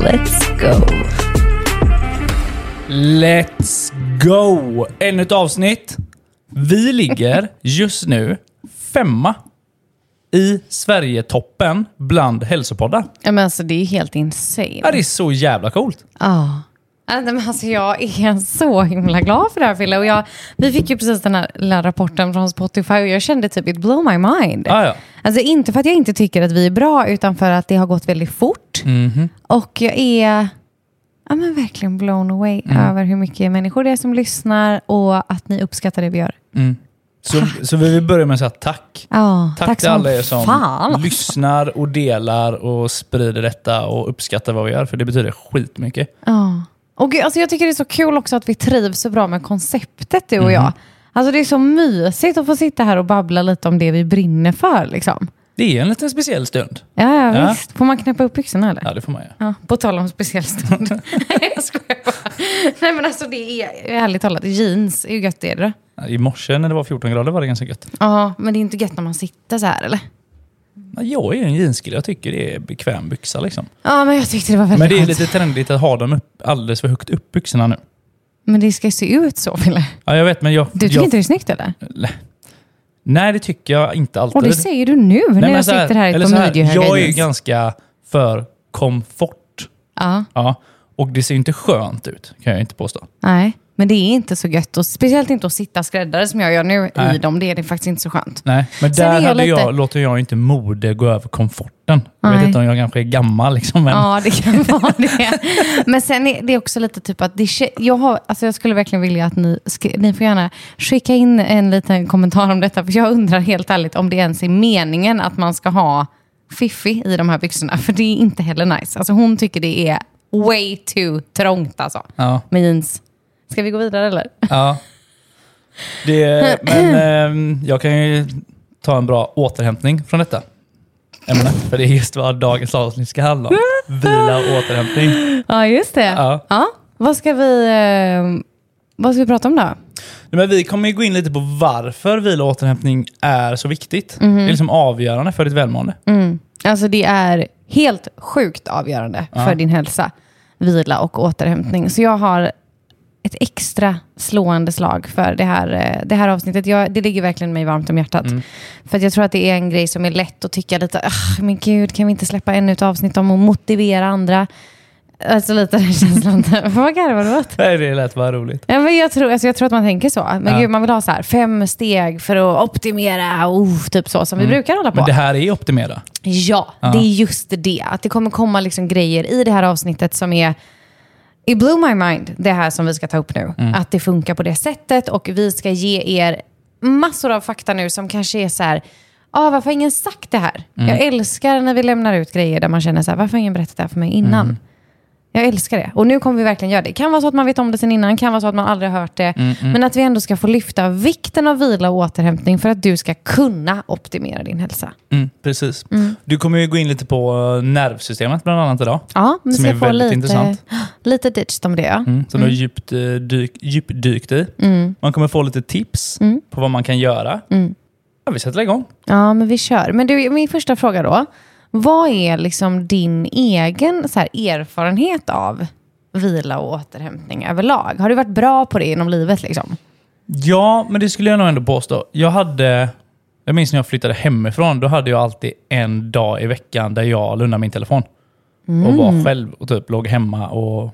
Let's go! Let's go! Ännu ett avsnitt. Vi ligger just nu femma i Sverigetoppen bland hälsopoddar. Ja, men alltså, det är helt insane. Ja, det är så jävla coolt. Ja. Alltså, jag är så himla glad för det här Fille. Och jag, vi fick ju precis den här lilla rapporten från Spotify och jag kände typ it blow my mind. Ja, ja. Alltså inte för att jag inte tycker att vi är bra utan för att det har gått väldigt fort. Mhm. Och jag är ja, men verkligen blown away Mm. över hur mycket människor det är som lyssnar och att ni uppskattar det vi gör. Så, så vi vill börja med att säga tack. Ja, Tack, tack till alla er som fan. lyssnar och delar och sprider detta och uppskattar vad vi gör, för det betyder skitmycket. Ja. Och gud, alltså jag tycker det är så kul också att vi trivs så bra med konceptet du och Mhm. jag. Alltså det är så mysigt att få sitta här och babbla lite om det vi brinner för. Liksom. Det är en liten speciell stund. Ja, ja, Ja. visst. Får man knäppa upp byxorna eller? Ja, det får man göra. Ja, på tal om speciell stund. Nej, jag skojar bara. Nej, men alltså det är ärligt talat, jeans är ju gött det då. I morse när det var 14 grader var det ganska gött. Ja, men det är inte gött när man sitter så här eller? Ja, Jag är en jeanskille, jag tycker det är bekväm byxa liksom. Ja, men jag tyckte det var väldigt Men det är lite trendigt att ha dem upp, alldeles för högt upp byxorna nu. Men det ska se ut så, Fille. Ja, jag vet, men jag... Du tycker jag, inte det är snyggt eller? Nej, det tycker jag inte alltid. Och det säger du nu när men jag här- sitter här i klamydiahöga Jag är ju ganska för komfort. Ja, Ja, och det ser ju inte skönt ut, kan jag inte påstå. nej. Men det är inte så gött. Och speciellt inte att sitta skräddare som jag gör nu Nej. i dem. Det är det faktiskt inte så skönt. Nej, men Sen där jag hade lite- jag, låter jag inte mode gå över komforten. Jag vet inte om jag kanske är gammal liksom, men Ja, det kan vara det. Men sen är det också lite typ att det, jag, har, alltså jag skulle verkligen vilja att ni, ni får gärna skicka in en liten kommentar om detta. För jag undrar helt ärligt om det ens är meningen att man ska ha fiffi i de här byxorna. För det är inte heller nice. Alltså hon tycker det är way too trångt alltså. ja. Med jeans. Ska vi gå vidare eller? ja. Det, men ehm, jag kan ju ta en bra återhämtning från detta ämne. För det är just vad dagens avsnitt ska handla om. Vila och återhämtning. Ja, just det. Ja. Vad, ska vi, eh, vad ska vi prata om då? Nej, Men vi kommer ju gå in lite på varför vila och återhämtning är så viktigt. Mhm. Det är liksom avgörande för ditt välmående. Alltså det är helt sjukt avgörande Ja. för din hälsa, vila och återhämtning. Så jag har ett extra slående slag för det här, eh, det här avsnittet. Jag, det ligger verkligen mig varmt om hjärtat. Mm. För att jag tror att det är en grej som är lätt att tycka lite, "Ah, men gud, kan vi inte släppa ännu ett avsnitt om att motivera andra? Alltså lite den känslan. Vad garvar du åt? Nej, det lät bara roligt. Ja, men jag, tror, alltså jag tror att man tänker så. Men Ja. gud, man vill ha så här, fem steg för att optimera, oh, typ så som vi brukar hålla på. Mm. Men det här är optimera. Ja, Ja. det är just det. Att det kommer komma liksom grejer i det här avsnittet som är... It blew my mind, det här som vi ska ta upp nu. Mm. Att det funkar på det sättet och vi ska ge er massor av fakta nu som kanske är så här... Ah, varför har ingen sagt det här? Mm. Jag älskar när vi lämnar ut grejer där man känner så här, varför har ingen berättat det här för mig innan? Mm. Jag älskar det. Och nu kommer vi verkligen göra det. Kan vara så att man vet om det sen innan, kan vara så att man aldrig har hört det. Mm, Men att vi ändå ska få lyfta vikten av vila och återhämtning för att du ska kunna optimera din hälsa. Mm, precis. Du kommer ju gå in lite på eh, nervsystemet bland annat idag. Ja, vi Som är få väldigt lite, intressant. lite ditched om det. Ja. Mm, som du har djupt, eh, dyk, djupdykt i. Mm. Man kommer få lite tips på vad man kan göra. Ja, vi sätter igång. ja, men vi kör. Men du, min första fråga då. Vad är liksom din egen så här, erfarenhet av vila och återhämtning överlag? Har du varit bra på det inom livet? Liksom? Ja, men det skulle jag nog ändå påstå. Jag hade... Jag minns när jag flyttade hemifrån. Då hade jag alltid en dag i veckan där jag lugnade min telefon. Och var själv och typ låg hemma och...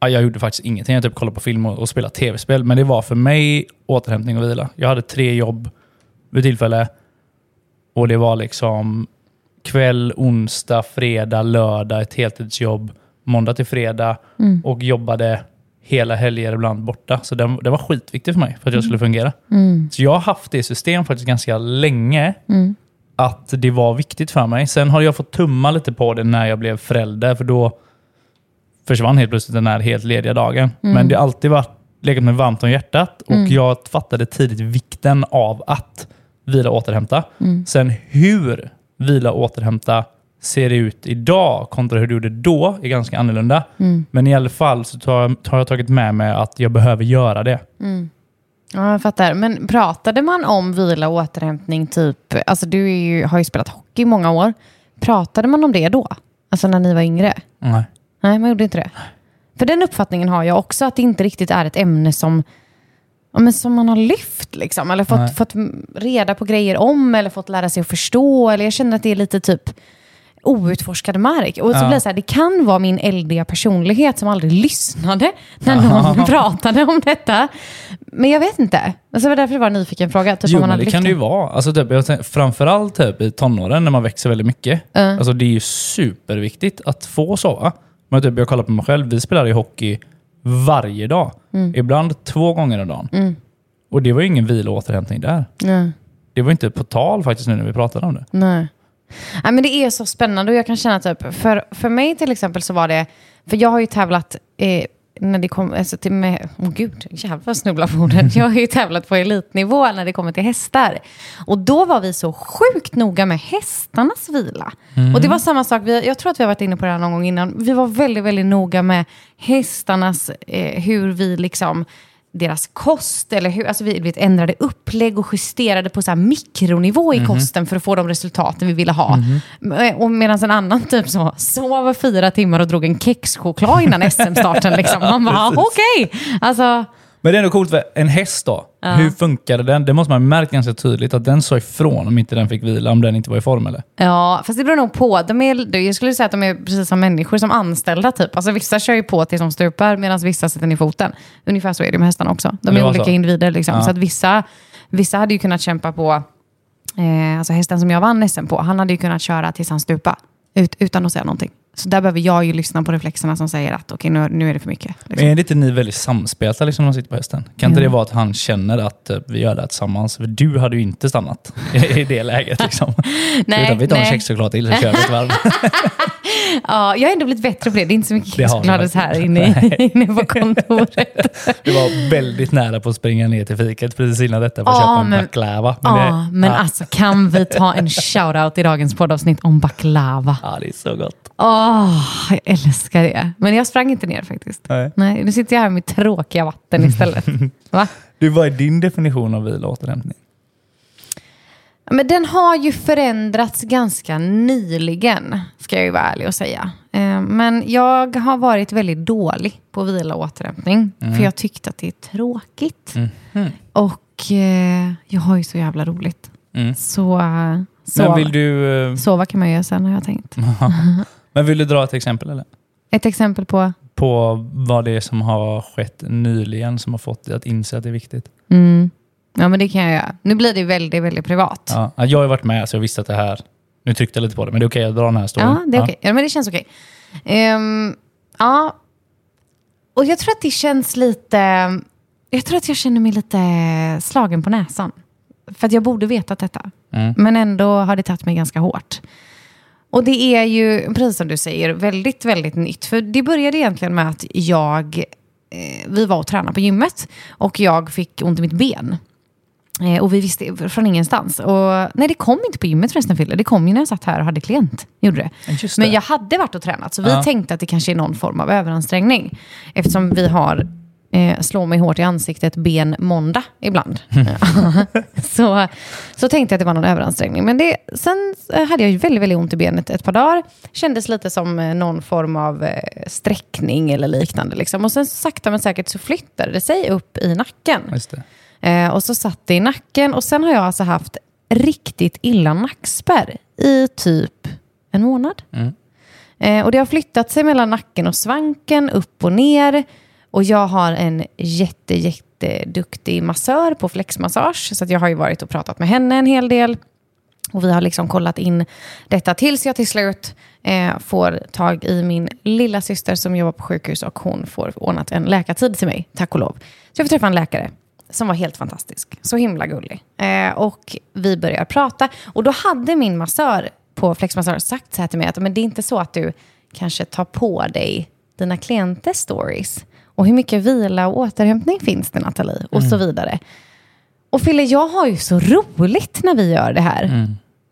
Ja, jag gjorde faktiskt ingenting. Jag typ kollade på film och, och spelade tv-spel. Men det var för mig återhämtning och vila. Jag hade tre jobb vid tillfälle. Och det var liksom kväll, onsdag, fredag, lördag, ett heltidsjobb. Måndag till fredag. Och jobbade hela helger ibland borta. Så det, det var skitviktigt för mig för att jag skulle fungera. Så jag har haft det system faktiskt ganska länge. att det var viktigt för mig. Sen har jag fått tumma lite på det när jag blev förälder, för då försvann helt plötsligt den här helt lediga dagen. Men det har alltid varit, legat mig varmt om hjärtat och jag fattade tidigt vikten av att vila och återhämta. Sen hur vila återhämta ser ut idag kontra hur det gjorde då är ganska annorlunda. Men i alla fall så tar, har jag tagit med mig att jag behöver göra det. Ja, jag fattar. Men pratade man om vila och återhämtning typ, alltså du ju, har ju spelat hockey i många år. Pratade man om det då? Alltså när ni var yngre? Nej. Nej, man gjorde inte det. För den uppfattningen har jag också, att det inte riktigt är ett ämne som, ja, men som man har lyft. Liksom, eller Nej. fått, fått reda på grejer om, eller fått lära sig att förstå. Eller jag känner att det är lite typ outforskad mark. Och så Ja. blir det så här, det kan vara min eldiga personlighet som aldrig lyssnade när någon pratade om detta. Men jag vet inte. Alltså, det var därför det var en nyfiken fråga. Typ, Jo, men det kan lyft det ju vara. Alltså, typ, jag tänker, framförallt typ, i tonåren när man växer väldigt mycket. Alltså, det är ju superviktigt att få sova. Men typ, jag kollar på mig själv, vi spelar ju hockey varje dag. Mm. Ibland två gånger om dagen. Och det var ju ingen vila och återhämtning där. Nej. Det var inte på tal faktiskt nu när vi pratade om det. Nej. Nej, men det är så spännande och jag kan känna typ, för, för mig till exempel så var det, för jag har ju tävlat eh, när det kom, alltså till med, åh gud, jävlar snubblar på orden. Jag har ju tävlat på elitnivå när det kommer till hästar. Och då var vi så sjukt noga med hästarnas vila. Och det var samma sak, vi, jag tror att vi har varit inne på det här någon gång innan. Vi var väldigt, väldigt noga med hästarnas, eh, hur vi liksom, deras kost, eller hur, alltså vi, vi ändrade upplägg och justerade på så här mikronivå i kosten för att få de resultaten vi ville ha. Eh, Och medan en annan typ så sov fyra timmar och drog en kexchoklad innan SM-starten. Liksom. Man bara, okej. Alltså, Men det är ändå coolt, för en häst då, hur funkade den? Det måste man ha märkt ganska tydligt att den sa ifrån om inte den fick vila, om den inte var i form eller? Ja, fast det beror nog på. De är, jag skulle säga att de är precis som människor, som anställda typ. Alltså vissa kör ju på tills de stupar medan vissa sätter ner foten. Ungefär så är det med hästarna också. De är olika så. individer liksom. Ja. Så att vissa, vissa hade ju kunnat kämpa på, eh, alltså hästen som jag vann SM på, han hade ju kunnat köra tills han stupa. Ut, utan att säga någonting. Så där behöver jag ju lyssna på reflexerna som säger att okej, nu, nu är det för mycket. Men Liksom. är det inte ni väldigt samspelta liksom, när man sitter på hästen? Kan inte det vara att han känner att typ, vi gör det här tillsammans? För du hade ju inte stannat i, det läget. Liksom. Nej, Utan vi tar en nej. kexchoklad till så kör vi ett varv. Ja, jag har ändå blivit bättre på det. Det är inte så mycket Det har du kexchoklad här inne, inne på kontoret. Du var väldigt nära på att springa ner till fiket precis innan detta för att Ja, köpa en men- baklava. Men Ja, det, men ja, alltså kan vi ta en shout-out i dagens poddavsnitt om baklava? ja, det är så gott. Åh, jag älskar det. Men jag sprang inte ner faktiskt. Nej. Nej, nu sitter jag här med tråkiga vatten istället. Va? Du, vad är din definition av vila och återhämtning? Men den har ju förändrats ganska nyligen, ska jag ju vara ärlig och säga. Eh, Men jag har varit väldigt dålig på vila och återhämtning. För jag tyckte att det är tråkigt. Och eh, jag har ju så jävla roligt. Mm. Så eh, Men sova, vill du, sova kan man göra sen har jag tänkt. men vill du dra ett exempel eller? Ett exempel på... På vad det är som har skett nyligen som har fått dig att inse att det är viktigt? Mm. Ja, men det kan jag göra. Nu blir det väldigt, väldigt privat. Ja, jag har varit med så jag visste att det här... Nu tryckte jag lite på det, men det är okej att dra den här storyn. Ja, det är okej. Ja, men det känns okej. Ehm, ja, och jag tror att det känns lite... Jag tror att jag känner mig lite slagen på näsan. För att jag borde vetat detta. Mm. Men ändå har det tagit mig ganska hårt. Och det är ju, precis som du säger, väldigt, väldigt nytt. För det började egentligen med att jag... Eh, vi var och tränade på gymmet och jag fick ont i mitt ben. Eh, och vi visste från ingenstans. Och, nej, det kom inte på gymmet förresten, Fille. Det kom ju när jag satt här och hade klient. Gjorde det. Men jag hade varit och tränat, så vi Ja. tänkte att det kanske är någon form av överansträngning. Eftersom vi har eh, slå mig hårt i ansiktet ben måndag ibland. så, så tänkte jag att det var någon överansträngning. Men det, sen hade jag ju väldigt, väldigt ont i benet ett par dagar. Kändes lite som eh, någon form av eh, sträckning eller liknande. Liksom. Och sen sakta men säkert så flyttade det sig upp i nacken. Eh, och så satt det i nacken. Och sen har jag alltså haft riktigt illa nackspärr i typ en månad. Mm. Eh, och det har flyttat sig mellan nacken och svanken, upp och ner. Och jag har en jätte, jätteduktig massör på flexmassage. Så att jag har ju varit och pratat med henne en hel del. Och vi har liksom kollat in detta tills jag till slut eh, får tag i min lilla syster som jobbar på sjukhus och hon får ordnat en läkartid till mig, tack och lov. Så jag får träffa en läkare som var helt fantastisk. Så himla gullig. Eh, och vi börjar prata. Och då hade min massör på Flexmassör sagt så här till mig att men det är inte så att du kanske tar på dig dina klienters stories. Och hur mycket vila och återhämtning finns det Nathalie? Och så vidare. Och Fille, jag har ju så roligt när vi gör det här.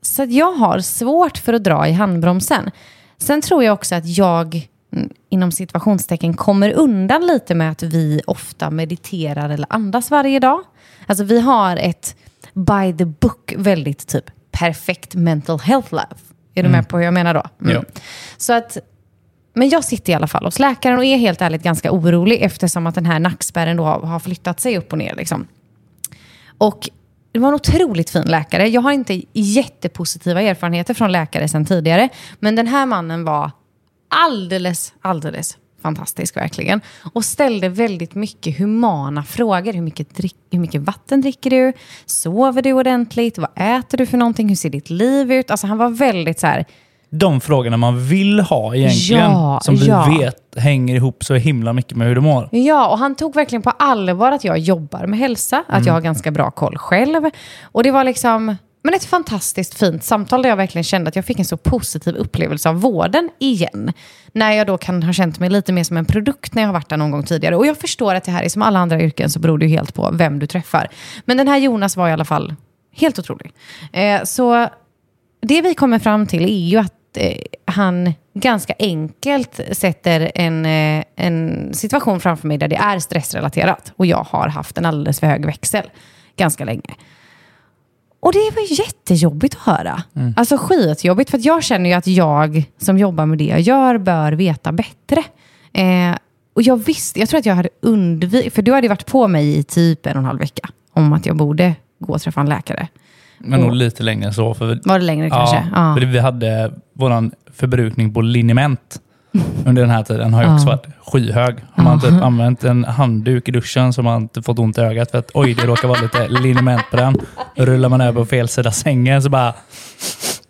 Så att jag har svårt för att dra i handbromsen. Sen tror jag också att jag, mm, inom situationstecken, kommer undan lite med att vi ofta mediterar eller andas varje dag. Alltså vi har ett by the book, väldigt typ perfekt mental health life. Är du med på hur jag menar då? Ja. Så att, men jag sitter i alla fall hos läkaren och är helt ärligt ganska orolig eftersom att den här nackspärren då har, har flyttat sig upp och ner. Liksom. Och det var en otroligt fin läkare. Jag har inte jättepositiva erfarenheter från läkare sedan tidigare. Men den här mannen var alldeles, alldeles fantastisk verkligen. Och ställde väldigt mycket humana frågor. Hur mycket, drick, hur mycket vatten dricker du? Sover du ordentligt? Vad äter du för någonting? Hur ser ditt liv ut? Alltså han var väldigt så här, de frågorna man vill ha egentligen, Ja, som vi ja. vet hänger ihop så himla mycket med hur du mår. Ja, och han tog verkligen på allvar att jag jobbar med hälsa, att jag har ganska bra koll själv. Och det var liksom men ett fantastiskt fint samtal där jag verkligen kände att jag fick en så positiv upplevelse av vården igen. När jag då kan ha känt mig lite mer som en produkt när jag har varit där någon gång tidigare. Och jag förstår att det här är som alla andra yrken så beror det ju helt på vem du träffar. Men den här Jonas var i alla fall helt otrolig. Eh, så det vi kommer fram till är ju att eh, han ganska enkelt sätter en, eh, en situation framför mig där det är stressrelaterat. Och jag har haft en alldeles för hög växel ganska länge. Och det var jättejobbigt att höra. Alltså skitjobbigt, för jag känner ju att jag som jobbar med det jag gör bör veta bättre. Eh, och jag visste, jag tror att jag hade undvikit, för du hade varit på mig i typ en och en halv vecka om att jag borde gå och träffa en läkare. Men nog Och- lite längre än så. För vi, Var det längre kanske? Ja, för vi hade vår förbrukning på liniment under den här tiden har ju också Ja. varit skyhög. Har man typ använt en handduk i duschen så har man inte fått ont i ögat för att oj, det råkar vara lite liniment på den. Rullar man över på fel sida sängen så bara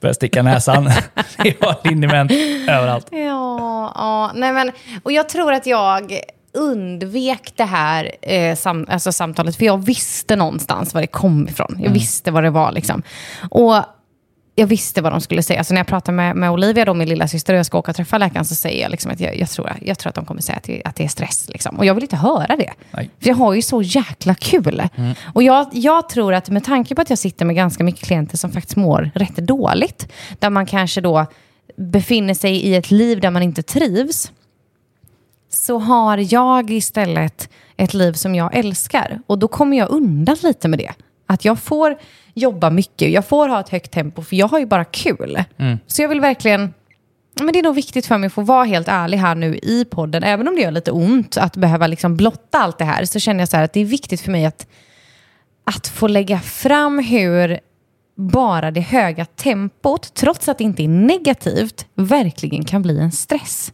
börjar sticka näsan. Det var liniment överallt. Ja, ja, nej men, och jag tror att jag undvek det här eh, sam, alltså samtalet, för jag visste någonstans var det kom ifrån. Jag visste vad det var liksom. Och jag visste vad de skulle säga. Så när jag pratar med, med Olivia, då, min lilla syster och jag ska åka och träffa läkaren, så säger jag liksom att jag, jag, tror, jag tror att de kommer säga att det, att det är stress. Liksom. Och jag vill inte höra det. Nej. För jag har ju så jäkla kul. Och jag, jag tror att med tanke på att jag sitter med ganska mycket klienter som faktiskt mår rätt dåligt, där man kanske då befinner sig i ett liv där man inte trivs, så har jag istället ett liv som jag älskar. Och då kommer jag undan lite med det. Att jag får jobba mycket, jag får ha ett högt tempo, för jag har ju bara kul. Så jag vill verkligen... Men det är nog viktigt för mig att få vara helt ärlig här nu i podden, även om det gör lite ont att behöva liksom blotta allt det här, så känner jag så att det är viktigt för mig att, att få lägga fram hur bara det höga tempot, trots att det inte är negativt, verkligen kan bli en stress.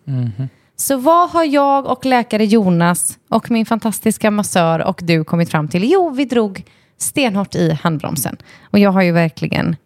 Så vad har jag och läkare Jonas och min fantastiska massör och du kommit fram till? Jo, vi drog stenhårt i handbromsen. Och jag har ju verkligen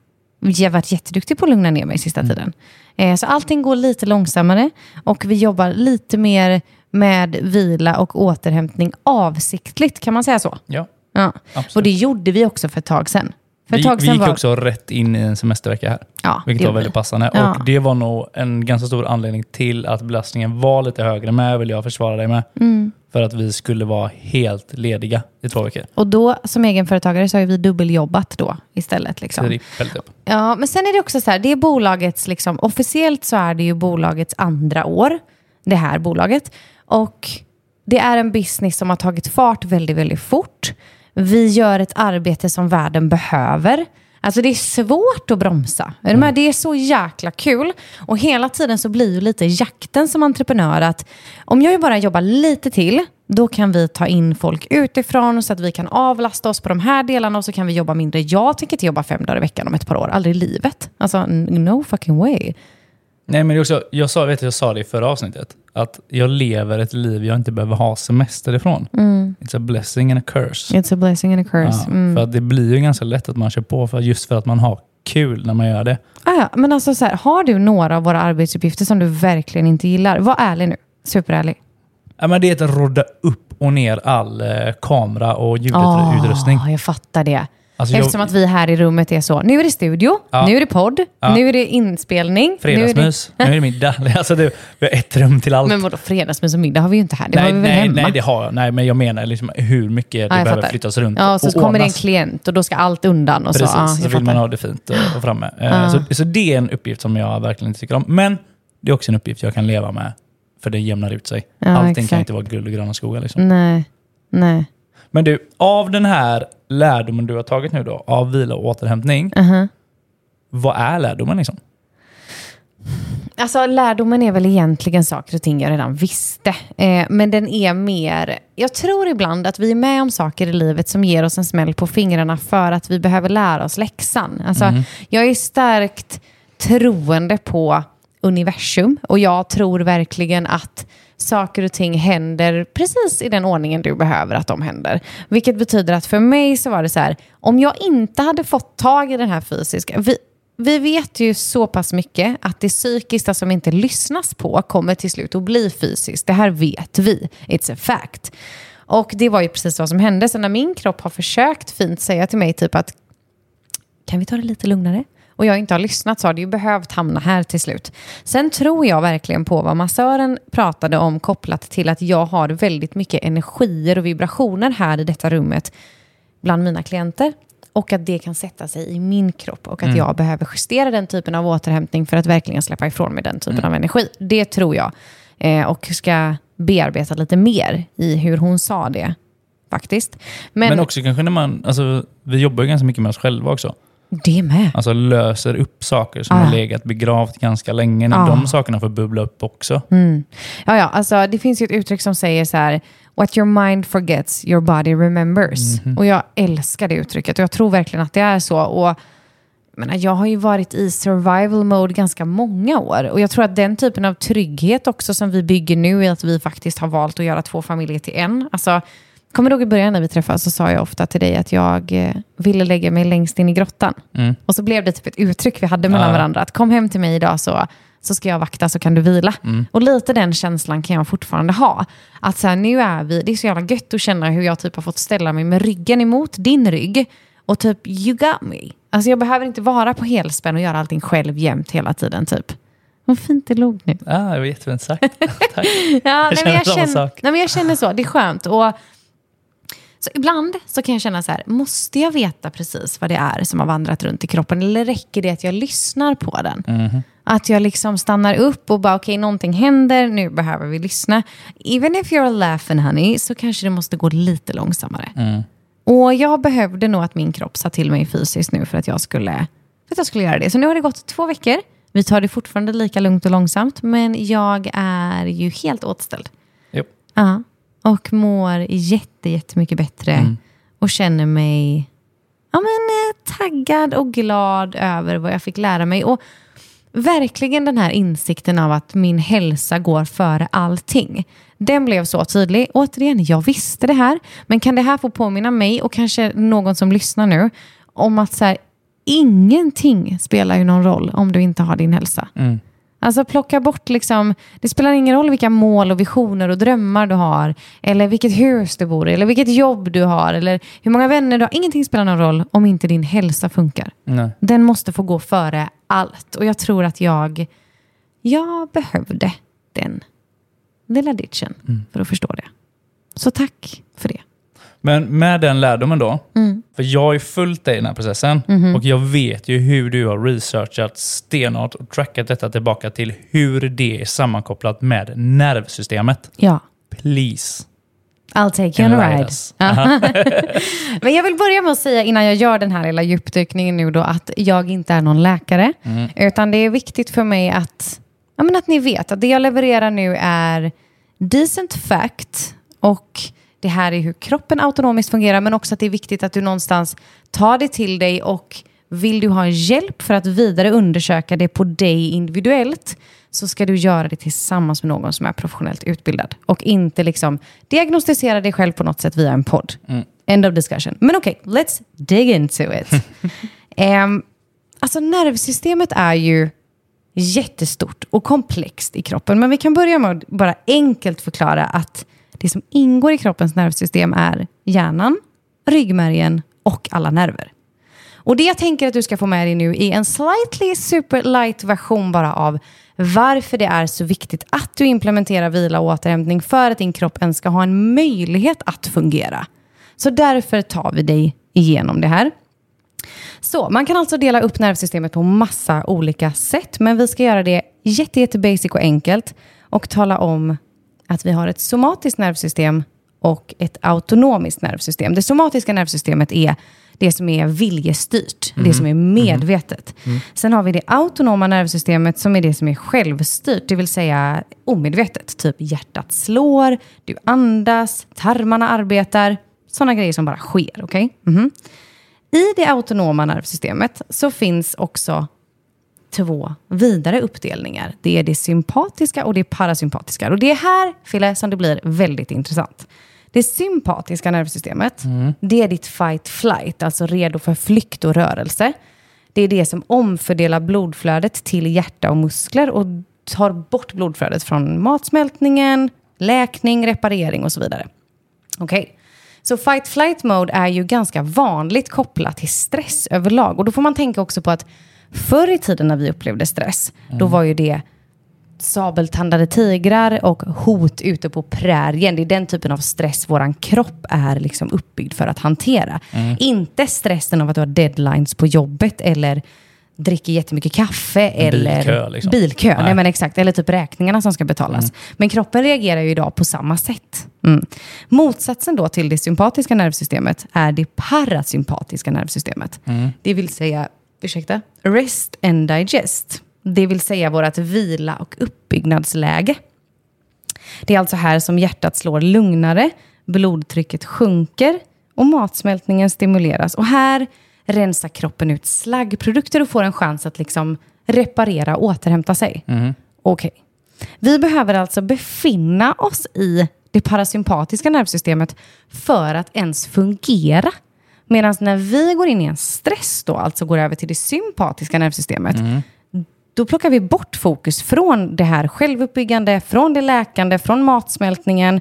jag varit jätteduktig på att lugna ner mig sista tiden. Eh, så allting går lite långsammare och vi jobbar lite mer med vila och återhämtning avsiktligt, kan man säga så? Ja. Ja. Absolut. Och det gjorde vi också för ett tag sedan. För Vi, vi gick var... också rätt in i en semestervecka här. Ja, Vilket var väldigt vi. passande. Ja. Och det var nog en ganska stor anledning till att belastningen var lite högre med, vill jag försvara dig med. Mm. För att vi skulle vara helt lediga i två veckor. Och då som egenföretagare så har vi dubbeljobbat då istället. Liksom. Trippelt upp. Ja, men sen är det också så här, det är bolagets, liksom, officiellt så är det ju bolagets andra år, det här bolaget. Och det är en business som har tagit fart väldigt, väldigt fort. Vi gör ett arbete som världen behöver. Alltså det är svårt att bromsa. Är med? Det är så jäkla kul. Och hela tiden så blir ju lite jakten som entreprenör att om jag bara jobbar lite till, då kan vi ta in folk utifrån så att vi kan avlasta oss på de här delarna och så kan vi jobba mindre. Jag tänker inte jobba fem dagar i veckan om ett par år, aldrig i livet. Alltså no fucking way. Nej, men också, jag, sa, vet, du, jag sa det i förra avsnittet. Att jag lever ett liv jag inte behöver ha semester ifrån. It's a blessing and a curse. It's a blessing and a curse. Ja, Mm. För att det blir ju ganska lätt att man kör på för, just för att man har kul när man gör det. Ah, ja, men alltså så här, har du några av våra arbetsuppgifter som du verkligen inte gillar? Var ärlig nu. Superärlig. Ja, men det är att rodda upp och ner all eh, kamera och ljudutrustning. Ah, jag fattar det. Alltså, jag- Eftersom att vi här i rummet är så, nu är det studio, Ja. nu är det podd, Ja. nu är det inspelning. Nu är det... Fredagsmys, nu är det middag. Alltså, det, vi har ett rum till allt. Men vadå, fredagsmys och middag har vi ju inte här. Det har nej, vi väl nej, hemma? nej, det har jag. Nej, men jag menar liksom hur mycket det Ja, jag behöver fattar. flyttas runt Ja, så, och kommer det en klient och då ska allt undan. Och Precis, så, ja, så, jag vill man fattar. ha det fint och, och framme. Eh. Så, så det är en uppgift som jag verkligen inte tycker om. Men det är också en uppgift jag kan leva med, för det jämnar ut sig. Ja, Allting exakt. kan inte vara guld och gröna skogar. Liksom. Nej, nej. Men du, av den här lärdomen du har tagit nu då, av vila och återhämtning, Uh-huh. vad är lärdomen liksom? Alltså lärdomen är väl egentligen saker och ting jag redan visste. Eh, men den är mer... Jag tror ibland att vi är med om saker i livet som ger oss en smäll på fingrarna för att vi behöver lära oss läxan. Alltså, Jag är starkt troende på universum och jag tror verkligen att saker och ting händer precis i den ordningen du behöver att de händer. Vilket betyder att för mig så var det så här, om jag inte hade fått tag i den här fysiska... Vi, vi vet ju så pass mycket att det psykiska som inte lyssnas på kommer till slut att bli fysiskt. Det här vet vi. It's a fact. Och det var ju precis vad som hände. Så när min kropp har försökt fint säga till mig typ att kan vi ta det lite lugnare? Och jag inte har lyssnat så har det ju behövt hamna här till slut. Sen tror jag verkligen på vad massören pratade om kopplat till att jag har väldigt mycket energier och vibrationer här i detta rummet bland mina klienter. Och att det kan sätta sig i min kropp och att jag behöver justera den typen av återhämtning för att verkligen släppa ifrån mig den typen av energi. Det tror jag. Eh, och ska bearbeta lite mer i hur hon sa det faktiskt. Men, Men, också kanske när man, alltså, vi jobbar ju ganska mycket med oss själva också. Det med. Alltså löser upp saker som Ah. har legat begravt ganska länge. När Ah. de sakerna får bubbla upp också. Mm. Ja, ja, alltså, det finns ju ett uttryck som säger så här, what your mind forgets, your body remembers. Och jag älskar det uttrycket och jag tror verkligen att det är så. Och, jag, menar, jag har ju varit i survival mode ganska många år och jag tror att den typen av trygghet också som vi bygger nu är att vi faktiskt har valt att göra två familjer till en. Alltså, kommer du ihåg i början när vi träffades så sa jag ofta till dig att jag eh, ville lägga mig längst in i grottan. Mm. Och så blev det typ ett uttryck vi hade mellan Ja. varandra. Att kom hem till mig idag så, så ska jag vakta så kan du vila. Och lite den känslan kan jag fortfarande ha. Att så här, nu är vi, det är så jävla gött att känna hur jag typ har fått ställa mig med ryggen emot din rygg. Och typ, you got me. Alltså jag behöver inte vara på helspänn och göra allting själv jämt hela tiden typ. Vad fint det låg nu. Ah, det var jättefint sagt. Tack. Ja, nej, men känner jag, känner, nej, jag känner så. Det är skönt. Och, så ibland så kan jag känna så här, måste jag veta precis vad det är som har vandrat runt i kroppen? Eller räcker det att jag lyssnar på den? Mhm. Att jag liksom stannar upp och bara, okej, någonting händer, nu behöver vi lyssna. Even if you're laughing honey, så kanske det måste gå lite långsammare. Mm. Och jag behövde nog att min kropp sa till mig fysiskt nu för att jag skulle, för att jag skulle göra det. Så nu har det gått två veckor. Vi tar det fortfarande lika lugnt och långsamt, men jag är ju helt återställd. Jo. Ja, och mår jätte, jättemycket bättre Mm. och känner mig ja, men, eh, taggad och glad över vad jag fick lära mig. Och verkligen den här insikten av att min hälsa går före allting. Den blev så tydlig. Återigen, jag visste det här, men kan det här få påminna mig och kanske någon som lyssnar nu om att så här, ingenting spelar ju någon roll om du inte har din hälsa. Mm. Alltså plocka bort liksom, det spelar ingen roll vilka mål och visioner och drömmar du har, eller vilket hus du bor i, eller vilket jobb du har, eller hur många vänner du har. Ingenting spelar någon roll om inte din hälsa funkar. Nej. Den måste få gå före allt. Och jag tror att jag, jag behövde den lilla ditchen för att förstå det. Så tack för det. Men med den lärdomen då, Mm. för jag har ju följt dig i den här processen Mhm. och jag vet ju hur du har researchat stenhårt och trackat detta tillbaka till hur det är sammankopplat med nervsystemet. Ja. Please. I'll take you on a ride. Men jag vill börja med att säga innan jag gör den här lilla djupdykningen nu då att jag inte är någon läkare. Utan det är viktigt för mig att, ja, men att ni vet att det jag levererar nu är decent fact och det här är hur kroppen autonomiskt fungerar men också att det är viktigt att du någonstans tar det till dig och vill du ha hjälp för att vidare undersöka det på dig individuellt så ska du göra det tillsammans med någon som är professionellt utbildad och inte liksom diagnostisera dig själv på något sätt via en podd. End of discussion. Men okej, let's dig into it. Ehm, alltså nervsystemet är ju jättestort och komplext i kroppen. Men vi kan börja med att bara enkelt förklara att det som ingår i kroppens nervsystem är hjärnan, ryggmärgen och alla nerver. Och det jag tänker att du ska få med dig nu är en slightly super light version bara av varför det är så viktigt att du implementerar vila och återhämtning för att din kropp ens ska ha en möjlighet att fungera. Så därför tar vi dig igenom det här. Så man kan alltså dela upp nervsystemet på massa olika sätt, men vi ska göra det jätte, jätte basic och enkelt och tala om att vi har ett somatiskt nervsystem och ett autonomiskt nervsystem. Det somatiska nervsystemet är det som är viljestyrt, det som är medvetet. Sen har vi det autonoma nervsystemet som är det som är självstyrt, det vill säga omedvetet. Typ hjärtat slår, du andas, tarmarna arbetar. Sådana grejer som bara sker. Okay? Mhm. I det autonoma nervsystemet så finns också två vidare uppdelningar. Det är det sympatiska och det parasympatiska. Och det är här, Fille, som det blir väldigt intressant. Det sympatiska nervsystemet, det är ditt fight-flight, alltså redo för flykt och rörelse. Det är det som omfördelar blodflödet till hjärta och muskler och tar bort blodflödet från matsmältningen, läkning, reparering och så vidare. Okej. Så fight-flight mode är ju ganska vanligt kopplat till stress överlag. Och då får man tänka också på att förr i tiden när vi upplevde stress, då var ju det sabeltandade tigrar och hot ute på prärien. Det är den typen av stress vår kropp är liksom uppbyggd för att hantera. Inte stressen av att du har deadlines på jobbet eller dricker jättemycket kaffe eller bilkö, liksom. bilkö. Nej. Nej. men exakt. Eller typ räkningarna som ska betalas. Men kroppen reagerar ju idag på samma sätt. Mm. Motsatsen då till det sympatiska nervsystemet är det parasympatiska nervsystemet. Det vill säga, ursäkta, rest and digest. Det vill säga vårt vila och uppbyggnadsläge. Det är alltså här som hjärtat slår lugnare, blodtrycket sjunker och matsmältningen stimuleras. Och här rensar kroppen ut slaggprodukter och får en chans att liksom reparera och återhämta sig. Okej. Vi behöver alltså befinna oss i det parasympatiska nervsystemet för att ens fungera. Medan när vi går in i en stress då, alltså går över till det sympatiska nervsystemet, då plockar vi bort fokus från det här självuppbyggande, från det läkande, från matsmältningen.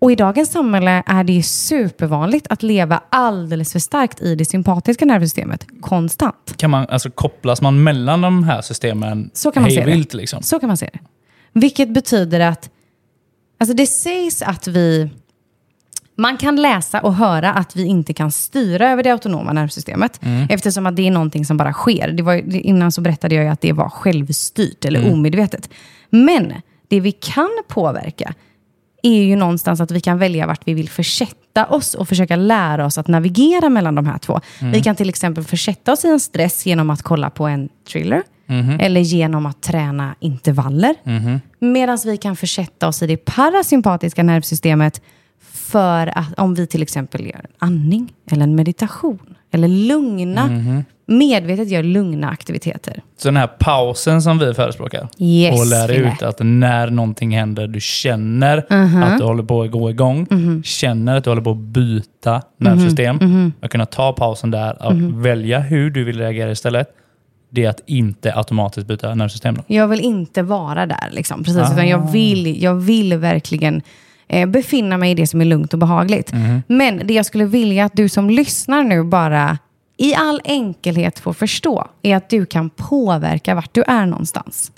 Och i dagens samhälle är det supervanligt att leva alldeles för starkt i det sympatiska nervsystemet, konstant. Kan man, alltså, kopplas man mellan de här systemen Så kan man se det. Liksom? Så kan man se det. Vilket betyder att, alltså det sägs att vi, man kan läsa och höra att vi inte kan styra över det autonoma nervsystemet. Eftersom att det är någonting som bara sker. Det var, innan så berättade jag ju att det var självstyrt eller omedvetet. Men det vi kan påverka är ju någonstans att vi kan välja vart vi vill försätta oss och försöka lära oss att navigera mellan de här två. Vi kan till exempel försätta oss i en stress genom att kolla på en thriller eller genom att träna intervaller. Medan vi kan försätta oss i det parasympatiska nervsystemet för att om vi till exempel gör en andning eller en meditation eller lugna, medvetet gör lugna aktiviteter. Så den här pausen som vi förespråkar Yes, och lär Fille. ut att när någonting händer, du känner Mhm. att du håller på att gå igång, känner att du håller på att byta nervsystem, Mhm. att kunna ta pausen där och välja hur du vill reagera istället. Det är att inte automatiskt byta nervsystem. Då. Jag vill inte vara där, liksom. Precis, utan jag vill, jag vill verkligen eh, befinna mig i det som är lugnt och behagligt. Men det jag skulle vilja att du som lyssnar nu bara i all enkelhet får förstå är att du kan påverka vart du är någonstans.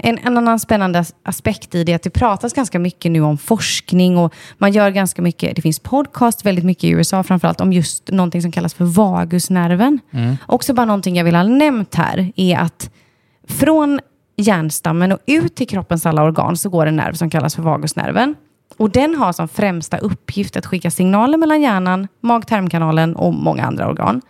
En, en annan spännande as- aspekt i det är att det pratas ganska mycket nu om forskning och man gör ganska mycket, det finns podcast väldigt mycket i USA framförallt om just någonting som kallas för vagusnerven. Också bara någonting jag vill ha nämnt här är att från hjärnstammen och ut till kroppens alla organ så går en nerv som kallas för vagusnerven. Och den har som främsta uppgift att skicka signaler mellan hjärnan, mag-tarmkanalen och många andra organ.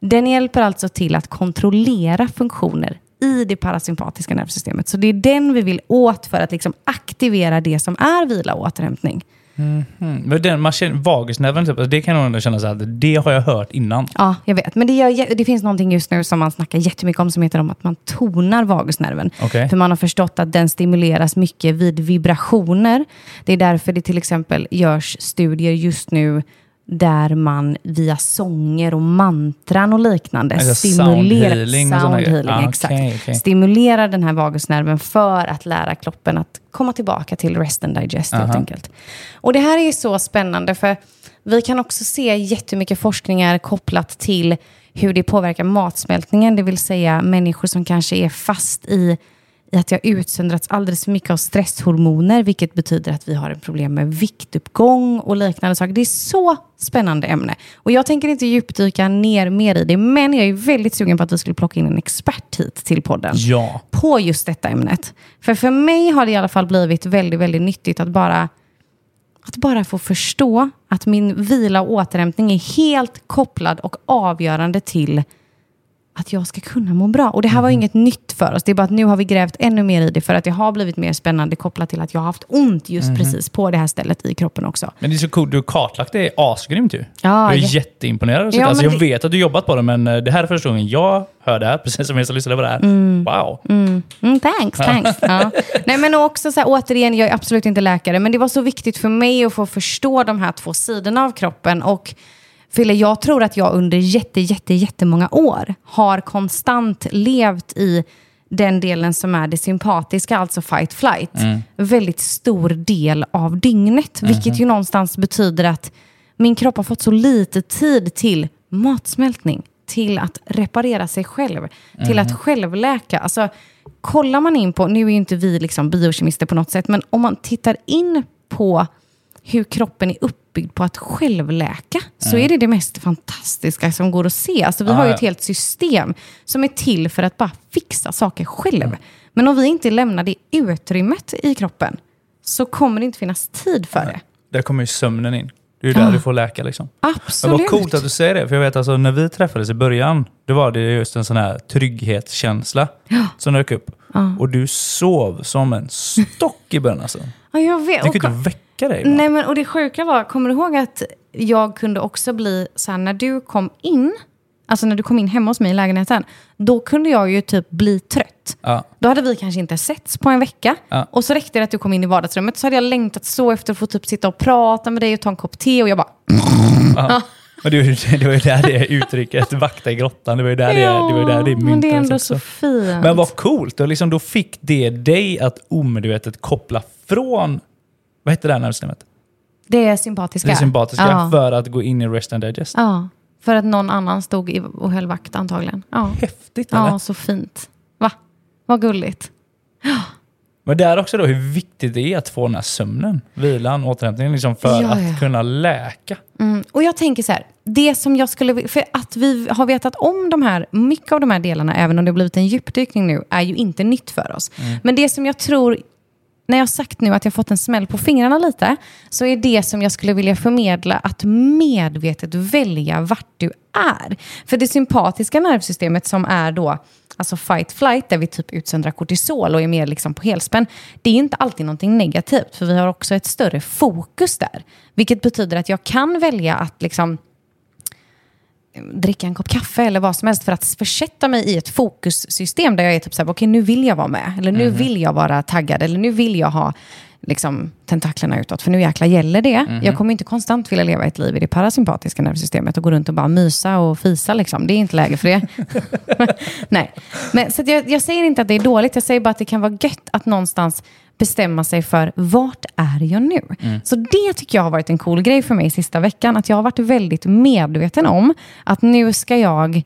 Den hjälper alltså till att kontrollera funktioner i det parasympatiska nervsystemet. Så det är den vi vill åt för att liksom aktivera det som är vila och återhämtning. Mm. Men den, man känner, vagusnerven, typ, alltså det kan jag ändå känna så här, det har jag hört innan. Ja, jag vet. Men det, gör, det finns någonting just nu som man snackar jättemycket om som heter om att man tonar vagusnerven. Okej. För man har förstått att den stimuleras mycket vid vibrationer. Det är därför det till exempel görs studier just nu där man via sånger och mantran och liknande Alltså stimulerar soundhealing soundhealing, Ah, exakt. okej, okej. stimulerar den här vagusnerven för att lära kroppen att komma tillbaka till rest and digest helt Aha. enkelt. Och det här är så spännande för vi kan också se jättemycket forskningar kopplat till hur det påverkar matsmältningen, det vill säga människor som kanske är fast i i att jag utsöndrats alldeles för mycket av stresshormoner, vilket betyder att vi har ett problem med viktuppgång och liknande saker. Det är så spännande ämne. Och jag tänker inte djupdyka ner mer i det, men jag är väldigt sugen på att vi skulle plocka in en expert hit till podden Ja. på just detta ämnet. För för mig har det i alla fall blivit väldigt, väldigt nyttigt att bara, att bara få förstå att min vila och återhämtning är helt kopplad och avgörande till att jag ska kunna må bra. Och det här var inget nytt för oss. Det är bara att nu har vi grävt ännu mer i det för att det har blivit mer spännande kopplat till att jag har haft ont just precis på det här stället i kroppen också. Men det är så coolt, du har kartlagt det asgrymt ju. Ja, jag är jä- jätteimponerad. Ja, alltså, jag det- vet att du jobbat på det, men eh, det här är första gången jag hör det här, precis som jag som lyssnade på det här. Wow. Mm, thanks, thanks. Ja. Nej, men också så här, återigen, jag är absolut inte läkare, men det var så viktigt för mig att få förstå de här två sidorna av kroppen. Och Fille, jag tror att jag under jätte, jätte, jättemånga år har konstant levt i den delen som är det sympatiska, alltså fight flight. Väldigt stor del av dygnet, vilket ju någonstans betyder att min kropp har fått så lite tid till matsmältning, till att reparera sig själv, till att självläka. Alltså, kollar man in på, nu är ju inte vi liksom biokemister på något sätt, men om man tittar in på hur kroppen är uppbyggd på att självläka, så är det det mest fantastiska som går att se. Alltså, vi Ah, har ju ja. ett helt system som är till för att bara fixa saker själv. Men om vi inte lämnar det utrymmet i kroppen, så kommer det inte finnas tid för det. Där kommer ju sömnen in. Det är ju där Ja. du får läka liksom. Absolut. vad coolt att du säger det, för jag vet alltså när vi träffades i början, då var det just en sån här trygghetskänsla som dök upp. Och du sov som en stock i början alltså. Ja, jag vet. Jag kunde inte väcka dig. ibland. Nej, men och det sjuka var, kommer du ihåg att jag kunde också bli så här, när du kom in, alltså när du kom in hemma hos mig i lägenheten, då kunde jag ju typ bli trött. Ja. Då hade vi kanske inte setts på en vecka. Ja. Och så räckte det att du kom in i vardagsrummet så hade jag längtat så efter att få typ sitta och prata med dig och ta en kopp te och jag bara... Men det var, ju, det var ju där det uttrycket, vakta i grottan, det var ju där det, det, var ju där det men det är myntades ändå också. så fint. Men vad coolt, och liksom då fick det dig att omedvetet koppla från, vad heter det här nervsystemet? det är sympatiska. Det sympatiska, Ja. för att gå in i rest and digest. ja, för att någon annan stod och höll vakt antagligen. Ja, Häftigt eller? ja så fint. Va? Vad gulligt. Men där också då hur viktigt det är att få den här sömnen, vilan, återhämtningen, liksom för Ja, att ja. kunna läka. Mm. Och jag tänker så här, det som jag skulle för att vi har vetat om de här, mycket av de här delarna, även om det har blivit en djupdykning nu, är ju inte nytt för oss. Men det som jag tror, när jag har sagt nu att jag fått en smäll på fingrarna lite, så är det som jag skulle vilja förmedla att medvetet välja vart du är. För det sympatiska nervsystemet som är då alltså fight flight, där vi typ utsöndrar kortisol och är mer liksom på helspänn, det är inte alltid någonting negativt, för vi har också ett större fokus där. Vilket betyder att jag kan välja att liksom dricka en kopp kaffe eller vad som helst för att försätta mig i ett fokussystem där jag är typ så här, okej nu vill jag vara med, eller nu vill jag vara taggad, eller nu vill jag ha liksom, tentaklerna utåt, för nu jäkla gäller det. Jag kommer inte konstant vilja leva ett liv i det parasympatiska nervsystemet och gå runt och bara mysa och fisa. Liksom. Det är inte läge för det. Nej. Men, så jag, jag säger inte att det är dåligt, jag säger bara att det kan vara gött att någonstans bestämma sig för vart är jag nu? Så det tycker jag har varit en cool grej för mig sista veckan. Att jag har varit väldigt medveten om att nu ska jag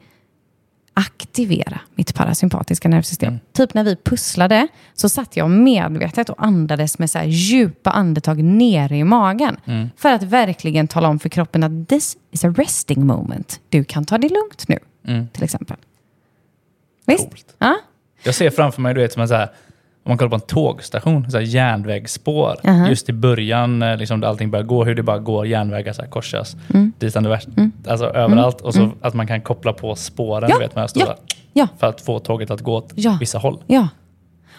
aktivera mitt parasympatiska nervsystem. Typ när vi pusslade så satt jag medvetet och andades med så djupa andetag nere i magen. För att verkligen tala om för kroppen att this is a resting moment. Du kan ta det lugnt nu, till exempel. Visst? Coolt. Ja? Jag ser framför mig, du vet, som en så här, om man kollar på en tågstation, så här järnvägsspår. Aha. Just i början, eh, liksom, där allting börjar gå, hur det bara går, järnvägar så här, korsas. Mm. Dit det värst, alltså överallt. Och så att man kan koppla på spåren, Ja, vet, med stora, ja, ja. för att få tåget att gå åt Ja. vissa håll. Ja.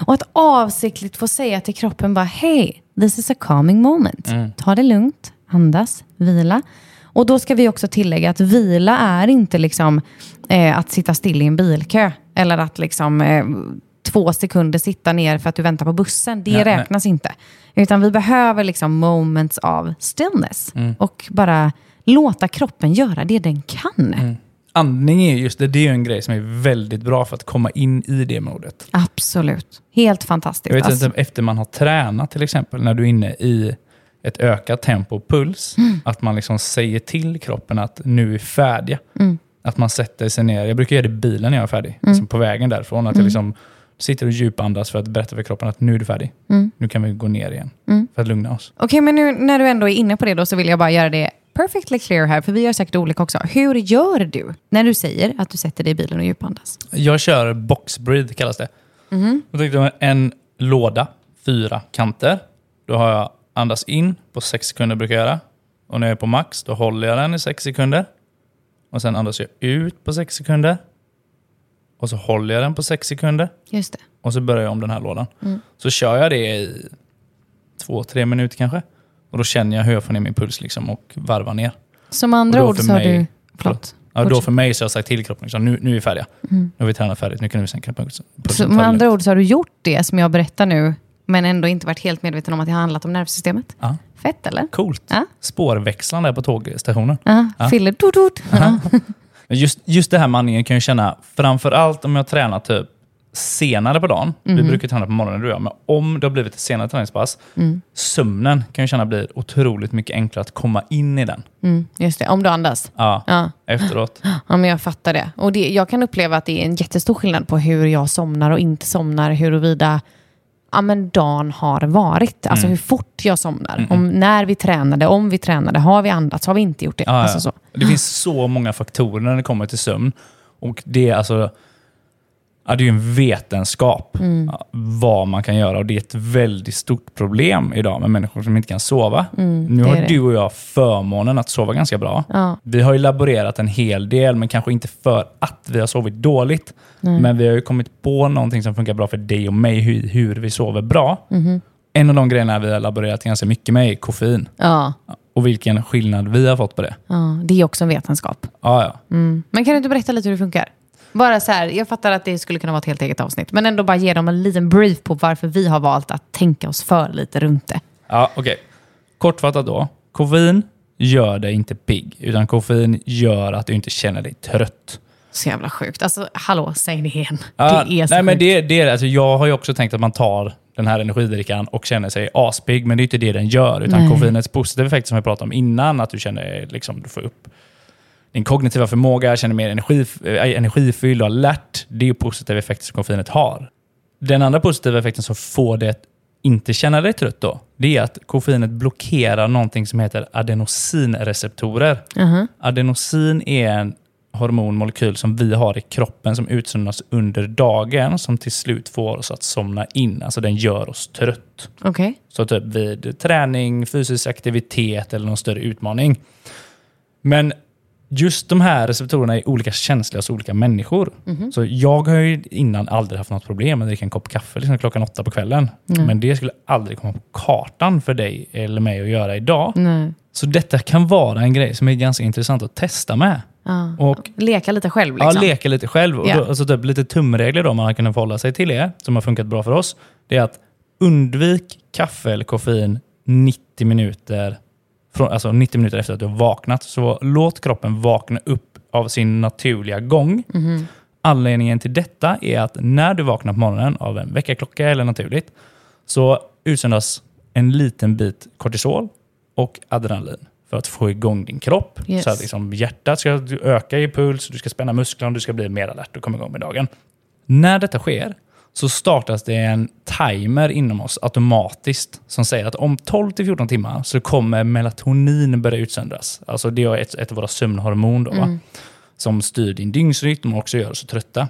Och att avsiktligt få säga till kroppen bara hej, this is a calming moment. Ta det lugnt, andas, vila. Och då ska vi också tillägga att vila är inte liksom eh, att sitta still i en bilkö. Eller att liksom eh, två sekunder sitta ner för att du väntar på bussen. Det Nej, nej. räknas inte. Utan vi behöver liksom moments av stillness. Och bara låta kroppen göra det den kan. Mm. Andning är just det, det är en grej som är väldigt bra för att komma in i det modet. Absolut. Helt fantastiskt. Jag vet Alltså, inte, efter man har tränat till exempel, när du är inne i ett ökat tempo och puls, Mm. att man liksom säger till kroppen att nu är färdiga. Mm. Att man sätter sig ner. Jag brukar göra det i bilen när jag är färdig, liksom på vägen därifrån. Att jag liksom sitter och djupandas för att berätta för kroppen att nu är du färdig. Mm. Nu kan vi gå ner igen, för att lugna oss. Okej, men nu när du ändå är inne på det då så vill jag bara göra det perfectly clear här, för vi gör säkert olika också. Hur gör du när du säger att du sätter dig i bilen och djupandas? Jag kör box breathe kallas det. Då tänkte jag en låda, fyra kanter. Då har jag andas in på sex sekunder brukar jag göra. Och när jag är på max, då håller jag den i sex sekunder. Och sen andas jag ut på sex sekunder. Och så håller jag den på sex sekunder. Just det. Och så börjar jag om den här lådan. Så kör jag det i två, tre minuter kanske. Och då känner jag hur jag får ner min puls liksom och varvar ner. Som andra ord så har du... Förlåt. Ja, då för mig så har jag sagt till kroppen, liksom, nu, nu är vi färdiga. Nu har vi tränat färdigt, nu kan vi sänka pulsen. Så med andra ord så har du gjort det som jag berättar nu, men ändå inte varit helt medveten om att det har handlat om nervsystemet. Ja. Fett eller? Coolt. Ja. Spårväxlaren där på tågstationen. Ja, Ja. Filler. Ja. Men Just, just det här med andningen kan jag känna, framför allt om jag tränar typ senare på dagen. Vi Mhm. brukar träna på morgonen du och jag, men om det har blivit ett senare träningspass, Mm. sömnen kan jag känna blir otroligt mycket enklare att komma in i den. Mm, just det, om du andas. Ja, Ja. efteråt. Ja, men jag fattar det. Och det, jag kan uppleva att det är en jättestor skillnad på hur jag somnar och inte somnar, huruvida ja, men dagen har varit. Mm. Alltså hur fort jag somnar. Om, när vi tränade, om vi tränade, har vi andats, har vi inte gjort det? Ja, Alltså så. Det finns så många faktorer när det kommer till sömn. Och det är alltså... Ja, det är ju en vetenskap Mm. vad man kan göra och det är ett väldigt stort problem idag med människor som inte kan sova. nu Mm, det har du och jag förmånen att sova ganska bra. Ja. Vi har ju laborerat en hel del, men kanske inte för att vi har sovit dåligt. Men vi har ju kommit på någonting som funkar bra för dig och mig, hur, hur vi sover bra. Mhm. En av de grejerna vi har laborerat ganska mycket med är koffein. Ja, Och vilken skillnad vi har fått på det. ja, det är också en vetenskap. Ja, ja. Mm. Men kan du inte berätta lite hur det funkar? Bara så här, jag fattar att det skulle kunna vara ett helt eget avsnitt, men ändå bara ge dem en liten brief på varför vi har valt att tänka oss för lite runt det. Ja, okej. Kortfattat då. Koffein gör dig inte pigg, utan koffein gör att du inte känner dig trött. Så jävla sjukt. Alltså, hallå, säg det igen. Ja, det är så nej, men sjukt. det, det är, alltså, jag har ju också tänkt att man tar den här energidrickan och känner sig aspigg, men det är inte det den gör. Utan Nej. koffeinets positiva effekt som jag pratade om innan, att du känner liksom, du får upp din kognitiva förmåga, känner mer energi, äh, energifylld och alert. Det är positiva effekter som koffeinet har. Den andra positiva effekten som får det att inte känna dig trött då, det är att koffeinet blockerar någonting som heter adenosinreceptorer. Mhm. Adenosin är en hormonmolekyl som vi har i kroppen som utsöndras under dagen som till slut får oss att somna in. Alltså den gör oss trött. Okej. Så typ vid träning, fysisk aktivitet eller någon större utmaning. Men just de här receptorerna är olika känsliga hos olika människor. Så jag har ju innan aldrig haft något problem med att dricka en kopp kaffe liksom klockan åtta på kvällen. Men det skulle aldrig komma på kartan för dig eller mig att göra idag. Nej. Så detta kan vara en grej som är ganska intressant att testa med. Ja. Och Leka lite själv liksom. Ja, leka lite själv. Och då, alltså typ lite tumregler då man har kunnat förhålla sig till det, som har funkat bra för oss. Det är att undvik kaffe eller koffein 90 minuter, från, alltså 90 minuter efter att du har vaknat. Så låt kroppen vakna upp av sin naturliga gång. Mhm. Anledningen till detta är att när du vaknar på morgonen av en väckarklocka eller naturligt, så utsöndras en liten bit kortisol och adrenalin för att få igång din kropp. Yes. Så att liksom hjärtat ska öka i puls, du ska spänna musklerna, du ska bli mer alert och komma igång med dagen. När detta sker så startas det en timer inom oss automatiskt som säger att om 12-14 timmar så kommer melatonin börja utsöndras. Alltså det är ett, ett av våra sömnhormon då, va? som styr din dygnsrytm och också gör oss trötta.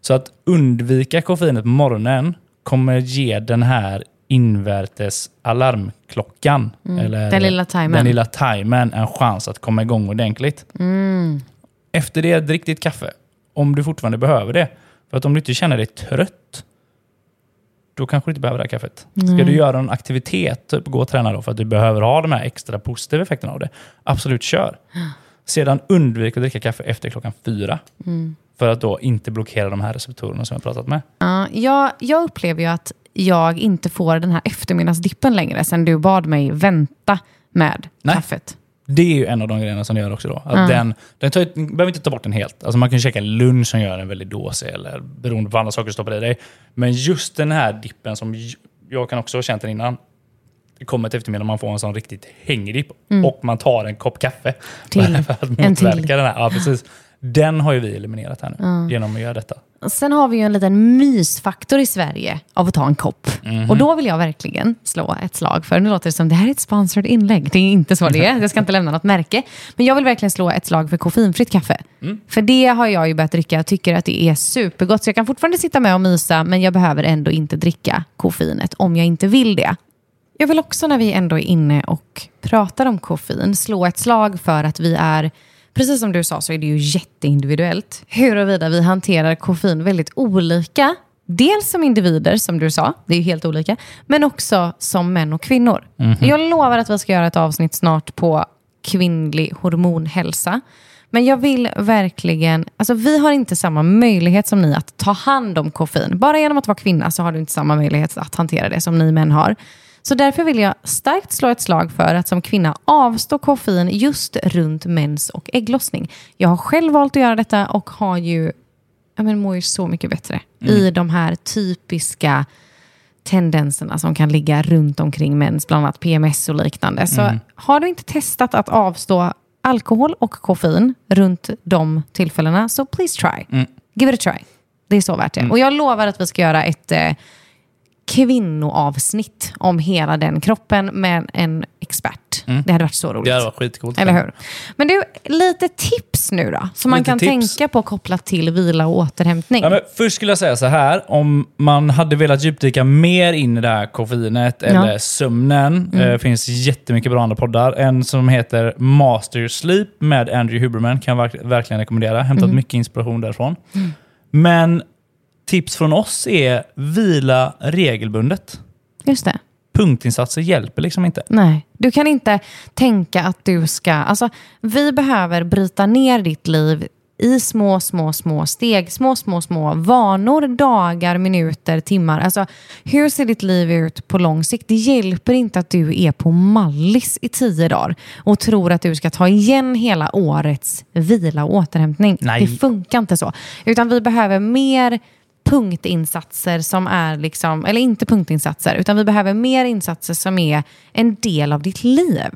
Så att undvika koffeinet på morgonen kommer ge den här invärtes alarmklockan, eller Den lilla timern. den lilla timern, en chans att komma igång ordentligt. Efter det, drick ditt kaffe. Om du fortfarande behöver det. För att om du inte känner dig trött, då kanske du inte behöver det här kaffet. Ska du göra en aktivitet, typ gå och träna då, för att du behöver ha de här extra positiva effekterna av det, absolut kör. Sedan undvik att dricka kaffe efter klockan fyra. För att då inte blockera de här receptorerna som jag pratat med. Ja, jag, jag upplever ju att jag inte får den här eftermiddagsdippen längre sen du bad mig vänta med Nej. kaffet. Det är ju en av de grejerna som det gör också. Då. Att den, den tar, behöver inte ta bort den helt. Alltså man kan käka en lunch som gör en väldigt dåsig, eller beroende på andra saker du stoppar i dig. Men just den här dippen som jag kan också ha känt den innan. Det kommer ett eftermiddag man får en sån riktigt hängig dipp och man tar en kopp kaffe Till. för att En till. motverka den här. Ja, precis. Den har ju vi eliminerat här nu genom att göra detta. Sen har vi ju en liten mysfaktor i Sverige av att ta en kopp. Och då vill jag verkligen slå ett slag för, nu låter det som det här är ett sponsored inlägg, det är inte så det är, jag ska inte lämna något märke. Men jag vill verkligen slå ett slag för koffeinfritt kaffe. För det har jag ju börjat dricka, jag tycker att det är supergott. Så jag kan fortfarande sitta med och mysa, men jag behöver ändå inte dricka koffeinet om jag inte vill det. Jag vill också när vi ändå är inne och pratar om koffein slå ett slag för att vi är, precis som du sa så är det ju jätteindividuellt huruvida vi hanterar koffein väldigt olika. Dels som individer, som du sa, det är ju helt olika, men också som män och kvinnor. Jag lovar att vi ska göra ett avsnitt snart på kvinnlig hormonhälsa. Men jag vill verkligen, alltså vi har inte samma möjlighet som ni att ta hand om koffein. Bara genom att vara kvinna så har du inte samma möjlighet att hantera det som ni män har. Så därför vill jag starkt slå ett slag för att som kvinna avstå koffein just runt mens och ägglossning. Jag har själv valt att göra detta och har ju, ja men mår ju så mycket bättre i de här typiska tendenserna som kan ligga runt omkring mens, bland annat PMS och liknande. Så har du inte testat att avstå alkohol och koffein runt de tillfällena, så please try. Give it a try. Det är så värt det. Och jag lovar att vi ska göra ett eh, kvinnoavsnitt om hela den kroppen med en expert. Det hade varit så roligt. Det hade varit skitcoolt. Eller hur? Men du, lite tips nu då, som man kan tips. tänka på kopplat till vila och återhämtning. Ja, men först skulle jag säga så här, om man hade velat djupdyka mer in i det här koffeinet eller sömnen, Mm. eh, finns jättemycket bra andra poddar. En som heter Master Sleep med Andrew Huberman kan jag verk- verkligen rekommendera. Hämtat Mm. mycket inspiration därifrån. Men tips från oss är vila regelbundet. Just det. Punktinsatser hjälper liksom inte. Nej, du kan inte tänka att du ska... Alltså, vi behöver bryta ner ditt liv i små, små, små steg. Små, små, små vanor, dagar, minuter, timmar. Alltså, hur ser ditt liv ut på lång sikt? Det hjälper inte att du är på mallis i tio dagar och tror att du ska ta igen hela årets vila och återhämtning. Nej. Det funkar inte så. Utan vi behöver mer punktinsatser som är, liksom, eller inte punktinsatser, utan vi behöver mer insatser som är en del av ditt liv.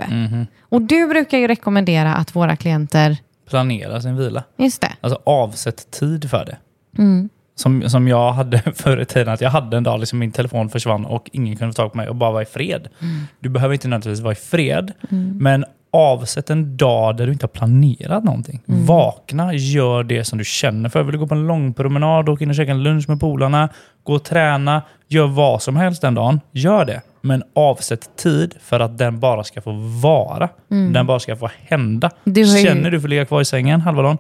Och du brukar ju rekommendera att våra klienter, Planera sin vila. just det, Alltså avsätt tid för det. Mm. Som, som jag hade förr i tiden, att jag hade en dag liksom min telefon försvann och ingen kunde få tag på mig och bara vara i fred. Mm. Du behöver inte nödvändigtvis vara i fred, men avsätt en dag där du inte har planerat någonting. Mm. Vakna, gör det som du känner för. Vill du gå på en lång promenad, åka in och käka en lunch med polarna, gå och träna, gör vad som helst den dagen. Gör det. Men avsätt tid för att den bara ska få vara. Den bara ska få hända. Mm. Du ju- Känner du för att ligga kvar i sängen halva dagen,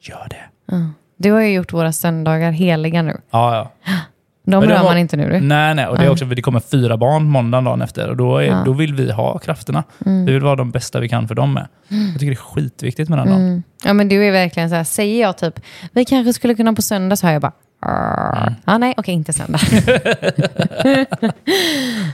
gör det. du har ju gjort våra söndagar heliga nu. Ja, ja. De Men rör var- man inte nu du. Nej, nej. Och det är också det kommer fyra barn måndagen dagen efter. Och då, är, då vill vi ha krafterna. Mm. Vi vill vara de bästa vi kan för dem med. Jag tycker det är skitviktigt med den dagen. Ja men du är verkligen så här, säger jag typ, vi kanske skulle kunna på söndag, så har jag bara, mm. ah, nej okej inte söndag.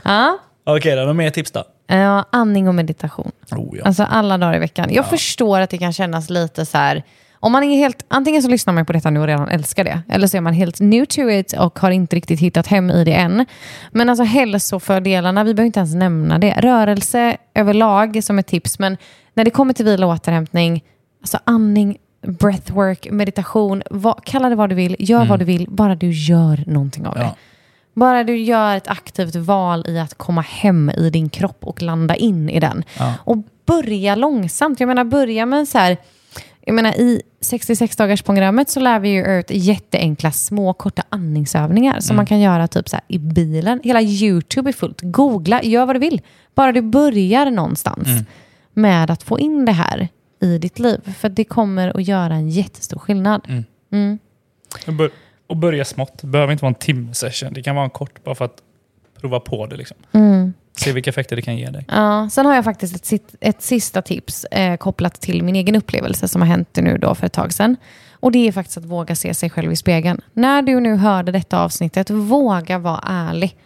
ja, Okej, då, några mer tips då? ja, andning och meditation. Oh, ja. Alltså alla dagar i veckan. Jag förstår att det kan kännas lite så här, om man är helt, antingen så lyssnar man på detta nu och redan älskar det, eller så är man helt new to it och har inte riktigt hittat hem i det än. Men alltså hälsofördelarna, vi behöver inte ens nämna det. Rörelse överlag som ett tips, men när det kommer till vila och återhämtning, alltså andning, breathwork, meditation, vad, kalla det vad du vill, gör vad du vill, bara du gör någonting av det. Ja. Bara du gör ett aktivt val i att komma hem i din kropp och landa in i den. Ja. Och börja långsamt. Jag menar, börja med så här... Jag menar, i 66-dagarsprogrammet så lär vi ju ut jätteenkla små korta andningsövningar som man kan göra typ så här i bilen. Hela YouTube är fullt. Googla, gör vad du vill. Bara du börjar någonstans med att få in det här i ditt liv. För det kommer att göra en jättestor skillnad. Och bör- Och börja smått. Det behöver inte vara en timme session. Det kan vara en kort bara för att prova på det. Liksom. Se vilka effekter det kan ge dig. Ja, sen har jag faktiskt ett, ett sista tips eh, kopplat till min egen upplevelse som har hänt nu då för ett tag sedan. Och det är faktiskt att våga se sig själv i spegeln. När du nu hörde detta avsnittet, våga vara ärlig.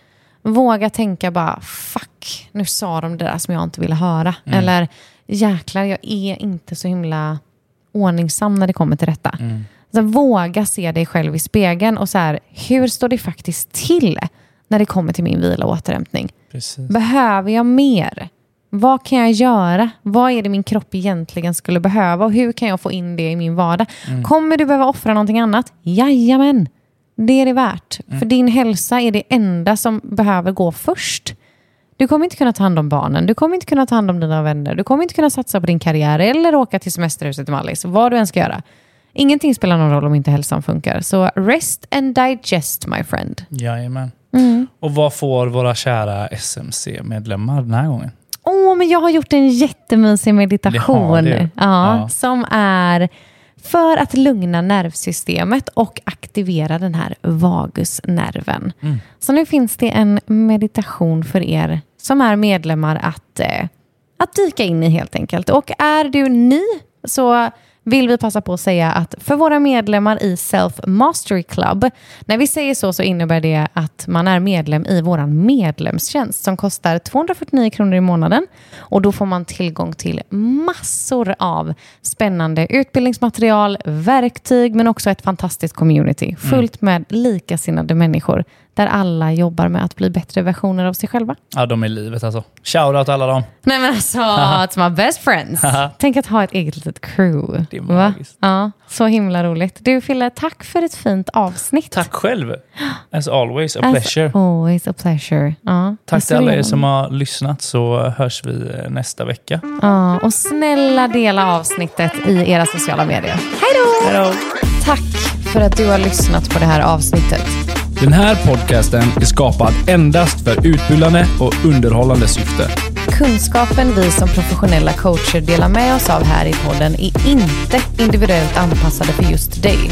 Våga tänka bara, fuck, nu sa de det där som jag inte ville höra. Eller, jäklar, jag är inte så himla ordningsam när det kommer till detta. Mm. Så våga se dig själv i spegeln och så här, hur står det faktiskt till när det kommer till min vila och återhämtning? Precis. Behöver jag mer? Vad kan jag göra? Vad är det min kropp egentligen skulle behöva och hur kan jag få in det i min vardag? Kommer du behöva offra någonting annat? Jajamän, det är det värt. För din hälsa är det enda som behöver gå först. Du kommer inte kunna ta hand om barnen, du kommer inte kunna ta hand om dina vänner, du kommer inte kunna satsa på din karriär eller åka till semesterhuset i Mallis, vad du än ska göra. Ingenting spelar någon roll om inte hälsan funkar. Så rest and digest my friend. Jajamän. Mm. Och vad får våra kära SMC-medlemmar den här gången? Åh, men jag har gjort en jättemysig meditation. Det du. Ja, Ja. Som är för att lugna nervsystemet och aktivera den här vagusnerven. Mm. Så nu finns det en meditation för er som är medlemmar att, eh, att dyka in i helt enkelt. Och är du ny så vill vi passa på att säga att för våra medlemmar i Self Mastery Club, när vi säger så så innebär det att man är medlem i vår medlemstjänst som kostar 249 kronor i månaden. Och då får man tillgång till massor av spännande utbildningsmaterial, verktyg men också ett fantastiskt community fullt med likasinnade människor där alla jobbar med att bli bättre versioner av sig själva. Ja, de är livet alltså. Shoutout alla dem. Nej men alltså, it's my best friends. Tänk att ha ett eget litet crew. Det är Va? magiskt. Ja, så himla roligt. Du Fille, tack för ett fint avsnitt. Tack själv. As always, a As pleasure. always a pleasure. Ja, Tack till alla er som har lyssnat så hörs vi eh, nästa vecka. Ja, och snälla dela avsnittet i era sociala medier. Hej då! Tack för att du har lyssnat på det här avsnittet. Den här podcasten är skapad endast för utbildande och underhållande syfte. Kunskapen vi som professionella coacher delar med oss av här i podden är inte individuellt anpassade för just dig.